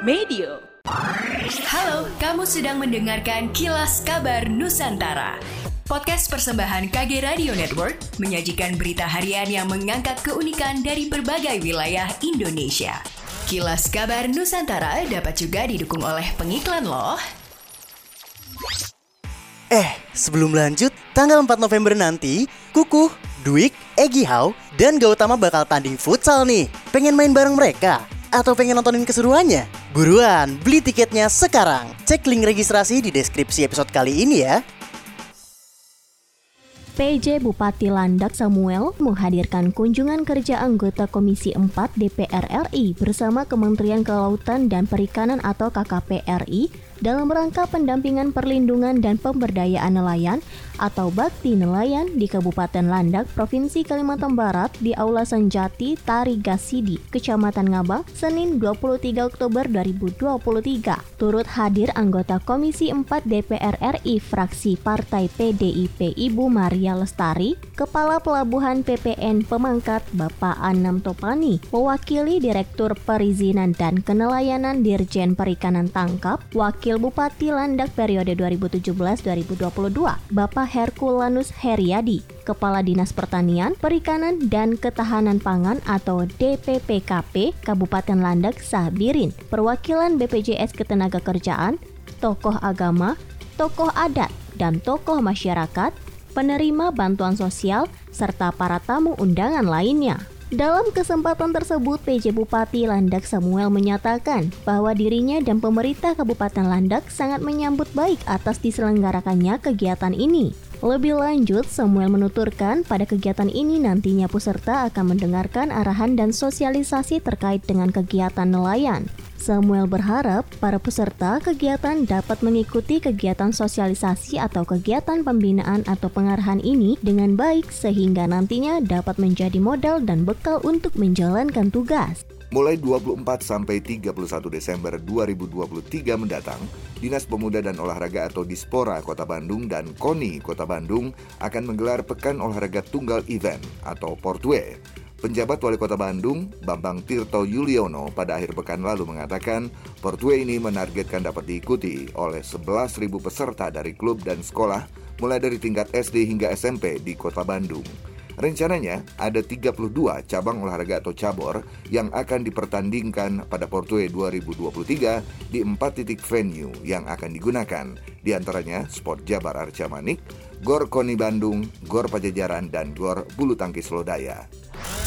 Medio. Halo, kamu sedang mendengarkan Kilas Kabar Nusantara. Podcast persembahan KG Radio Network menyajikan berita harian yang mengangkat keunikan dari berbagai wilayah Indonesia. Kilas Kabar Nusantara dapat juga didukung oleh pengiklan loh. Eh, sebelum lanjut, tanggal 4 November nanti, Kukuh, Dwik, Egi Hau, dan Gautama bakal tanding futsal nih. Pengen main bareng mereka? Atau pengen nontonin keseruannya? Buruan, beli tiketnya sekarang. Cek link registrasi di deskripsi episode kali ini ya. PJ Bupati Landak Samuel menghadirkan kunjungan kerja anggota Komisi 4 DPR RI bersama Kementerian Kelautan dan Perikanan atau KKP RI dalam rangka pendampingan perlindungan dan pemberdayaan nelayan atau Bakti Nelayan di Kabupaten Landak, Provinsi Kalimantan Barat di Aula Senjati Tarigasidi, Kecamatan Ngabang, Senin 23 Oktober 2023. Turut hadir anggota Komisi 4 DPR RI fraksi Partai PDIP Ibu Maria Lestari, Kepala Pelabuhan PPN Pemangkat Bapak Anam Topani, mewakili Direktur Perizinan dan Kenelayanan Dirjen Perikanan Tangkap, Wakil Wakil Bupati Landak periode 2017-2022, Bapak Herkulanus Heriadi, Kepala Dinas Pertanian, Perikanan, dan Ketahanan Pangan atau DPPKP Kabupaten Landak Sabirin, perwakilan BPJS Ketenagakerjaan, tokoh agama, tokoh adat, dan tokoh masyarakat, penerima bantuan sosial, serta para tamu undangan lainnya. Dalam kesempatan tersebut, PJ Bupati Landak Samuel menyatakan bahwa dirinya dan pemerintah Kabupaten Landak sangat menyambut baik atas diselenggarakannya kegiatan ini. Lebih lanjut, Samuel menuturkan pada kegiatan ini nantinya peserta akan mendengarkan arahan dan sosialisasi terkait dengan kegiatan nelayan. Samuel berharap para peserta kegiatan dapat mengikuti kegiatan sosialisasi atau kegiatan pembinaan atau pengarahan ini dengan baik sehingga nantinya dapat menjadi modal dan bekal untuk menjalankan tugas. Mulai 24 sampai 31 Desember 2023 mendatang, Dinas Pemuda dan Olahraga atau Dispora Kota Bandung dan KONI Kota Bandung akan menggelar Pekan Olahraga Tunggal Event atau Portwe Penjabat Wali Kota Bandung, Bambang Tirto Yuliono, pada akhir pekan lalu mengatakan Portway ini menargetkan dapat diikuti oleh 11.000 peserta dari klub dan sekolah mulai dari tingkat SD hingga SMP di Kota Bandung. Rencananya ada 32 cabang olahraga atau cabur yang akan dipertandingkan pada Portway 2023 di empat titik venue yang akan digunakan, di antaranya Sport Jabar Arca Manik, Gor Koni Bandung, Gor Pajajaran, dan Gor Bulu Tangkis Lodaya.